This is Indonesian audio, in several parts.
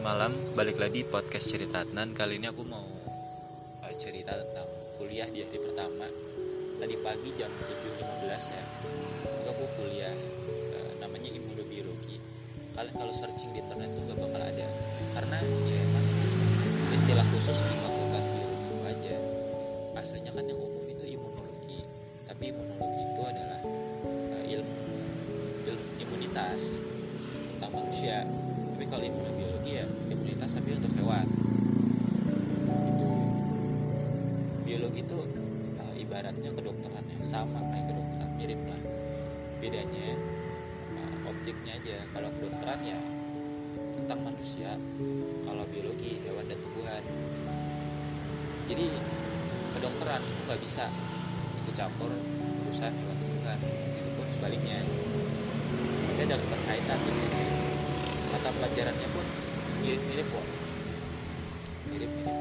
selamat malam. Balik lagi podcast cerita Adnan. Kali ini aku mau uh, cerita tentang kuliah di hari pertama. Tadi pagi jam 7.15 ya. Itu aku kuliah uh, namanya imunobiologi. Kalian kalau searching di internet tuh gak bakal ada. Karena ya emang istilah khusus di objeknya aja. Kalau kedokteran ya tentang manusia kalau biologi hewan dan tumbuhan jadi kedokteran itu nggak bisa ikut campur urusan hewan tumbuhan itu pun sebaliknya. Ada keterkaitan di sini. Mata pelajarannya pun mirip-mirip kok. Mirip-mirip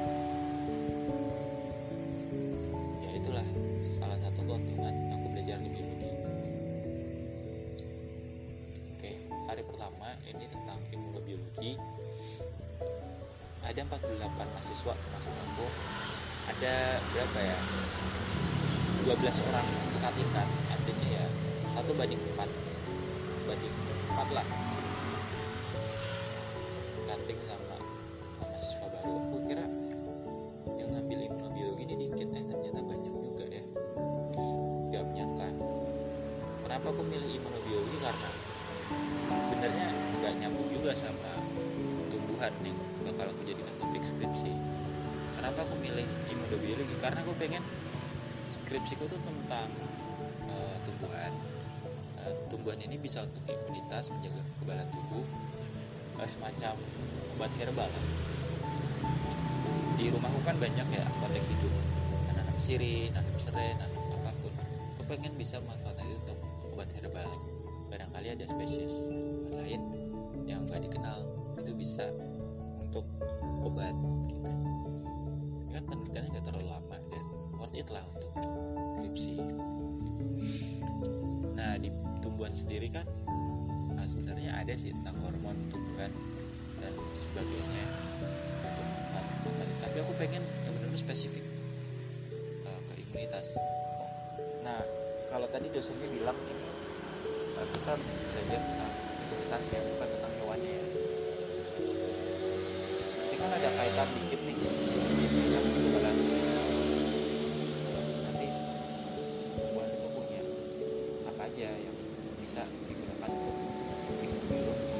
ada 48 mahasiswa termasuk aku ada berapa ya? 12 orang kakak tingkat artinya ya satu banding empat. Banding empat lah. Kanting sama mahasiswa baru. Aku kira yang ngambil imunobiologi ini dikit eh ternyata banyak juga ya. Gak menyangka. Kenapa aku milih imunobiologi karena sebenarnya nggak nyambung juga sama tumbuhan nih bakal aku topik skripsi. Kenapa aku milih imunobiologi karena aku pengen skripsiku tuh tentang uh, tumbuhan. Uh, tumbuhan ini bisa untuk imunitas menjaga kekebalan tubuh uh, semacam obat herbal. Di rumahku kan banyak ya apotek hidup nanam sirih nanam serai nanam apa pun. Aku pengen bisa manfaatkan itu untuk obat herbal. Barangkali ada spesies lain yang nggak dikenal itu bisa obat gitu. Kan penelitiannya nggak terlalu lama dan worth it lah untuk skripsi. Nah di tumbuhan sendiri kan nah sebenarnya ada sih tentang hormon tumbuhan dan sebagainya. Untuk manfaat tapi aku pengen yang benar-benar spesifik uh, ke imunitas. Nah kalau tadi dosennya bilang uh, kita belajar tentang imunitas ya bukan tentang hewannya ya. ini kan ada kaitan dikit nih. Nanti punya apa aja yang bisa digunakan untuk imunologi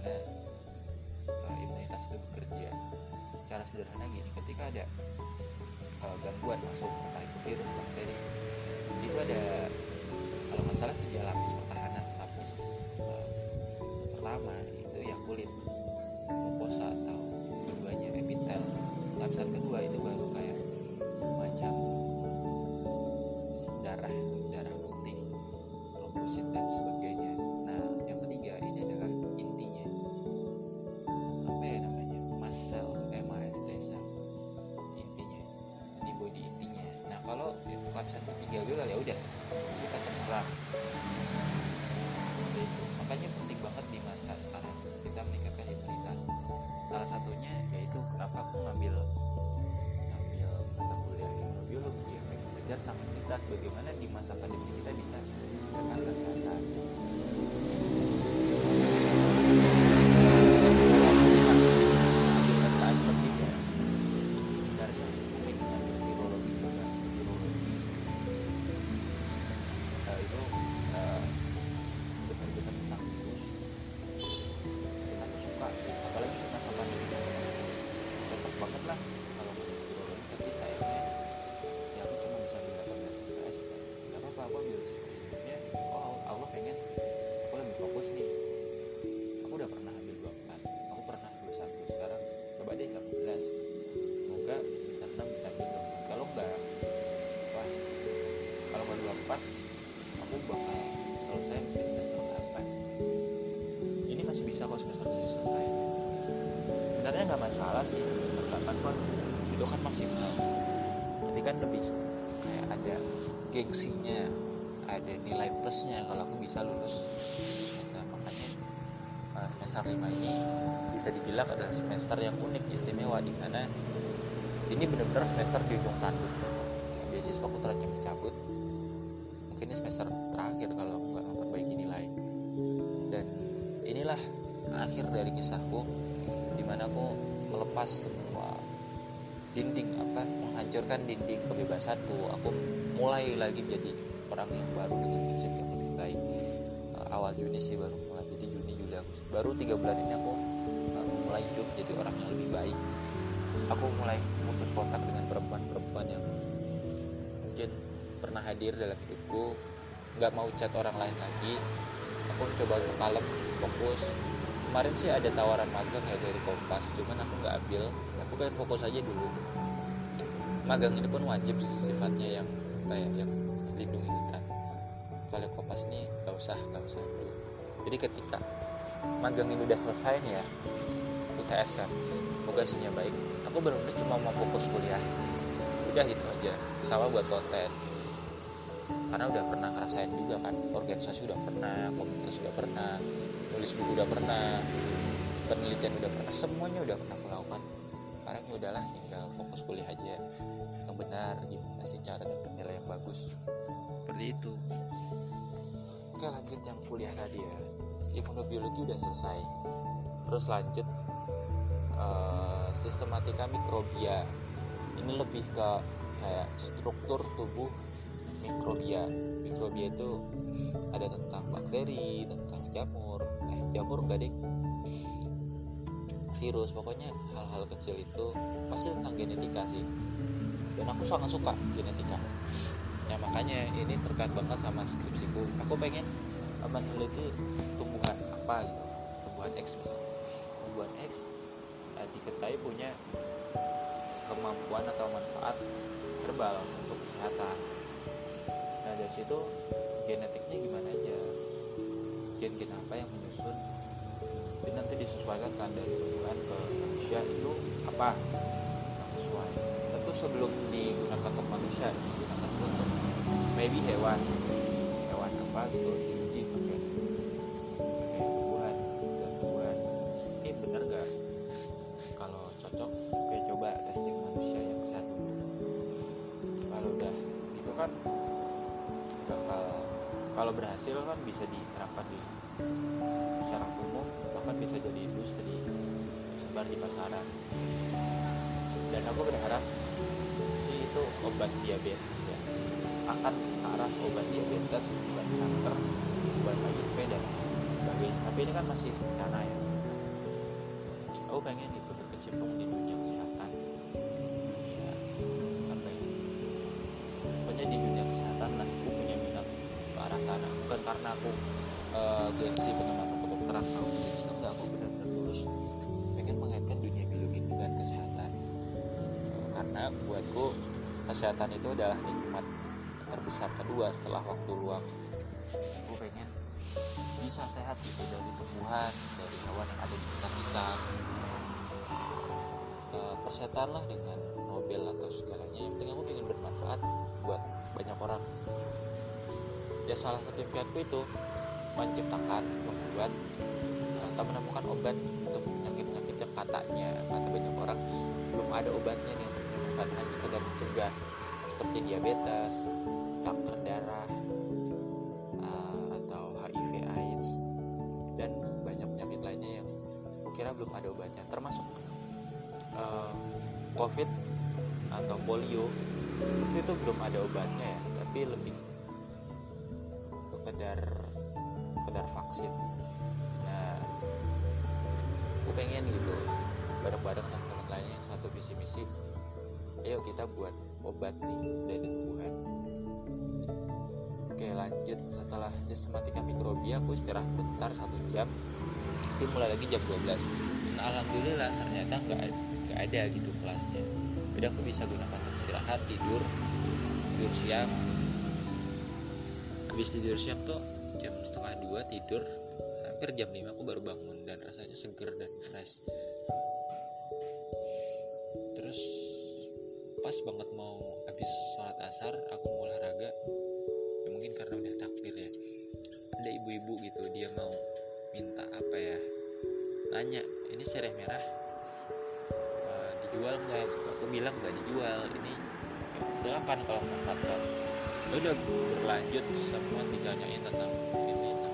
bagaimana uh, imunitas itu bekerja. Cara sederhana gini ketika ada uh, gangguan masuk entah itu virus bakteri itu ada kalau nggak salah tiga lapis pertahanan lapis uh, pertama itu yang kulit ketiga gagal ya udah. Kita Seperti itu. makanya penting banget di masa sekarang kita meningkatkan imunitas. Salah satunya yaitu kenapa aku ngambil ngambil mata kuliah imunobiologi ya pengen belajar tentang imunitas bagaimana di masa pandemi kita bisa meningkatkan kesehatan kan maksimal. Tapi kan lebih kayak ada gengsinya ada nilai plusnya. Kalau aku bisa lulus nah makanya uh, semester 5 ini bisa dibilang adalah semester yang unik istimewa di mana ini benar-benar semester di ujung tanduk. Beasiswa aku terancam dicabut mungkin ini semester terakhir kalau aku nggak memperbaiki nilai. Dan inilah akhir dari kisahku di mana aku melepas semua dinding apa menghancurkan dinding kebebasanku. Aku mulai lagi jadi orang yang baru dengan prinsip yang lebih baik. Uh, awal Juni sih baru mulai jadi Juni Juli Agustus. Baru tiga bulan ini aku uh, mulai hidup jadi orang yang lebih baik. Aku mulai putus kontak dengan perempuan-perempuan yang mungkin pernah hadir dalam hidupku. Nggak mau chat orang lain lagi. Aku coba untuk kalem fokus kemarin sih ada tawaran magang ya dari Kompas cuman aku nggak ambil. Aku pengen fokus aja dulu. Magang ini pun wajib sifatnya yang kayak yang lindungi kan kalau Kompas nih gak usah gak usah jadi ketika magang ini udah selesai nih ya UTS kan isinya baik aku benar-benar cuma mau fokus kuliah. Udah gitu aja sama buat konten. Karena udah pernah ngerasain juga kan organisasi udah pernah komunitas udah pernah nulis buku udah pernah penelitian udah pernah semuanya udah pernah aku lakukan. Sekarang ya udahlah tinggal fokus kuliah aja. Yang benar gimana sih cara dapat nilai yang bagus? Seperti itu. Oke lanjut yang kuliah tadi ya. Imunobiologi udah selesai. Terus lanjut uh, sistematika mikrobia. Ini lebih ke kayak struktur tubuh mikrobia. Mikrobia itu ada tentang bakteri tentang jamur. Eh jamur enggak deh virus pokoknya hal-hal kecil itu pasti tentang genetika sih. Dan aku sangat suka genetika. Ya makanya ini terkait banget sama skripsiku. Aku pengen meneliti tumbuhan apa gitu. Tumbuhan X misalnya tumbuhan X eh, diketahui punya kemampuan atau manfaat herbal untuk kesehatan. Nah dari situ genetiknya gimana aja gen-gen apa yang menyusun. Dan nanti disesuaikan kan dari ke manusia itu apa yang sesuai. Tentu sebelum digunakan untuk manusia digunakan untuk maybe hewan. Hewan apa gitu diuji pakai pakai tumbuhan dan tumbuhan ini bener gak kalau cocok oke coba testing manusia yang dulu kalau udah itu kan bakal kalau berhasil kan bisa diterapkan di masyarakat umum bahkan bisa jadi industri sebar di pasaran. Dan aku berharap itu obat diabetes ya. Akan arah obat diabetes obat kanker obat HIV dan sebagainya. Tapi ini kan masih rencana ya. Aku pengen itu berkecimpung di dunia kesehatan. Ya apa ya? Pokoknya di dunia kesehatan lah aku punya minat ke arah sana. Bukan karena aku uh, gengsi pengen masuk kedokteran tahu gengsi enggak aku benar-benar lulus pengen mengaitkan dunia biologi dengan kesehatan. Karena buatku kesehatan itu adalah nikmat terbesar kedua setelah waktu luang. Aku pengen bisa sehat gitu dari tumbuhan dari hewan yang ada di sekitar kita. Uh, persetan lah dengan Nobel atau segalanya. Yang penting aku pengen bermanfaat buat banyak orang. Ya salah satu impianku itu menciptakan membuat atau menemukan obat untuk penyakit-penyakit yang katanya kata banyak orang belum ada obatnya nih untuk menemukan. Hanya sekedar mencegah seperti diabetes, kanker darah, uh, atau HIV AIDS dan banyak penyakit lainnya yang kira belum ada obatnya. Termasuk uh, COVID atau polio itu belum ada obatnya ya tapi lebih sekedar sekedar vaksin. Nah aku pengen gitu bareng-bareng teman-teman lainnya satu visi misi ayo kita buat obat nih dari tumbuhan oke lanjut. Setelah sistematika mikrobia aku istirahat bentar satu jam. Itu mulai lagi jam 12 nah, alhamdulillah ternyata nggak nggak ada gitu kelasnya. Jadi aku bisa gunakan untuk istirahat tidur tidur siang habis tidur siang tuh jam setengah dua tidur hampir jam 5 aku baru bangun dan rasanya seger dan fresh. Terus pas banget mau habis sholat asar aku mau olahraga. Ya mungkin karena udah takbir ya. Ada ibu-ibu gitu dia mau minta apa ya nanya ini sereh merah uh, dijual nggak? Aku bilang nggak dijual ini silakan kalau manfaatkan ya udah berlanjut semua ditanyain tentang ini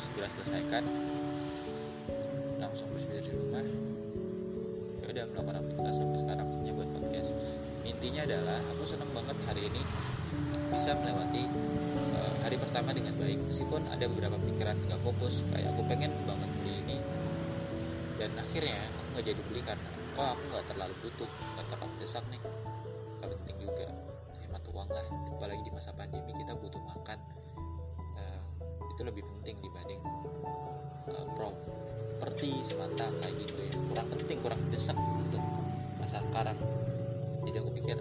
aku segera selesaikan. Langsung bersih dari rumah. Ya udah melakukan aktivitas sampai sekarang hanya buat podcast. Intinya adalah aku senang banget hari ini bisa melewati uh, hari pertama dengan baik. Meskipun ada beberapa pikiran nggak fokus kayak aku pengen banget beli ini. Dan akhirnya aku nggak jadi beli karena oh aku nggak terlalu butuh. Nggak terlalu desak nih. Penting juga. Hemat uang lah. Apalagi di masa pandemi kita butuh makan itu lebih penting dibanding uh, properti semata kayak gitu ya. Kurang penting kurang desak untuk masa sekarang. Jadi aku pikir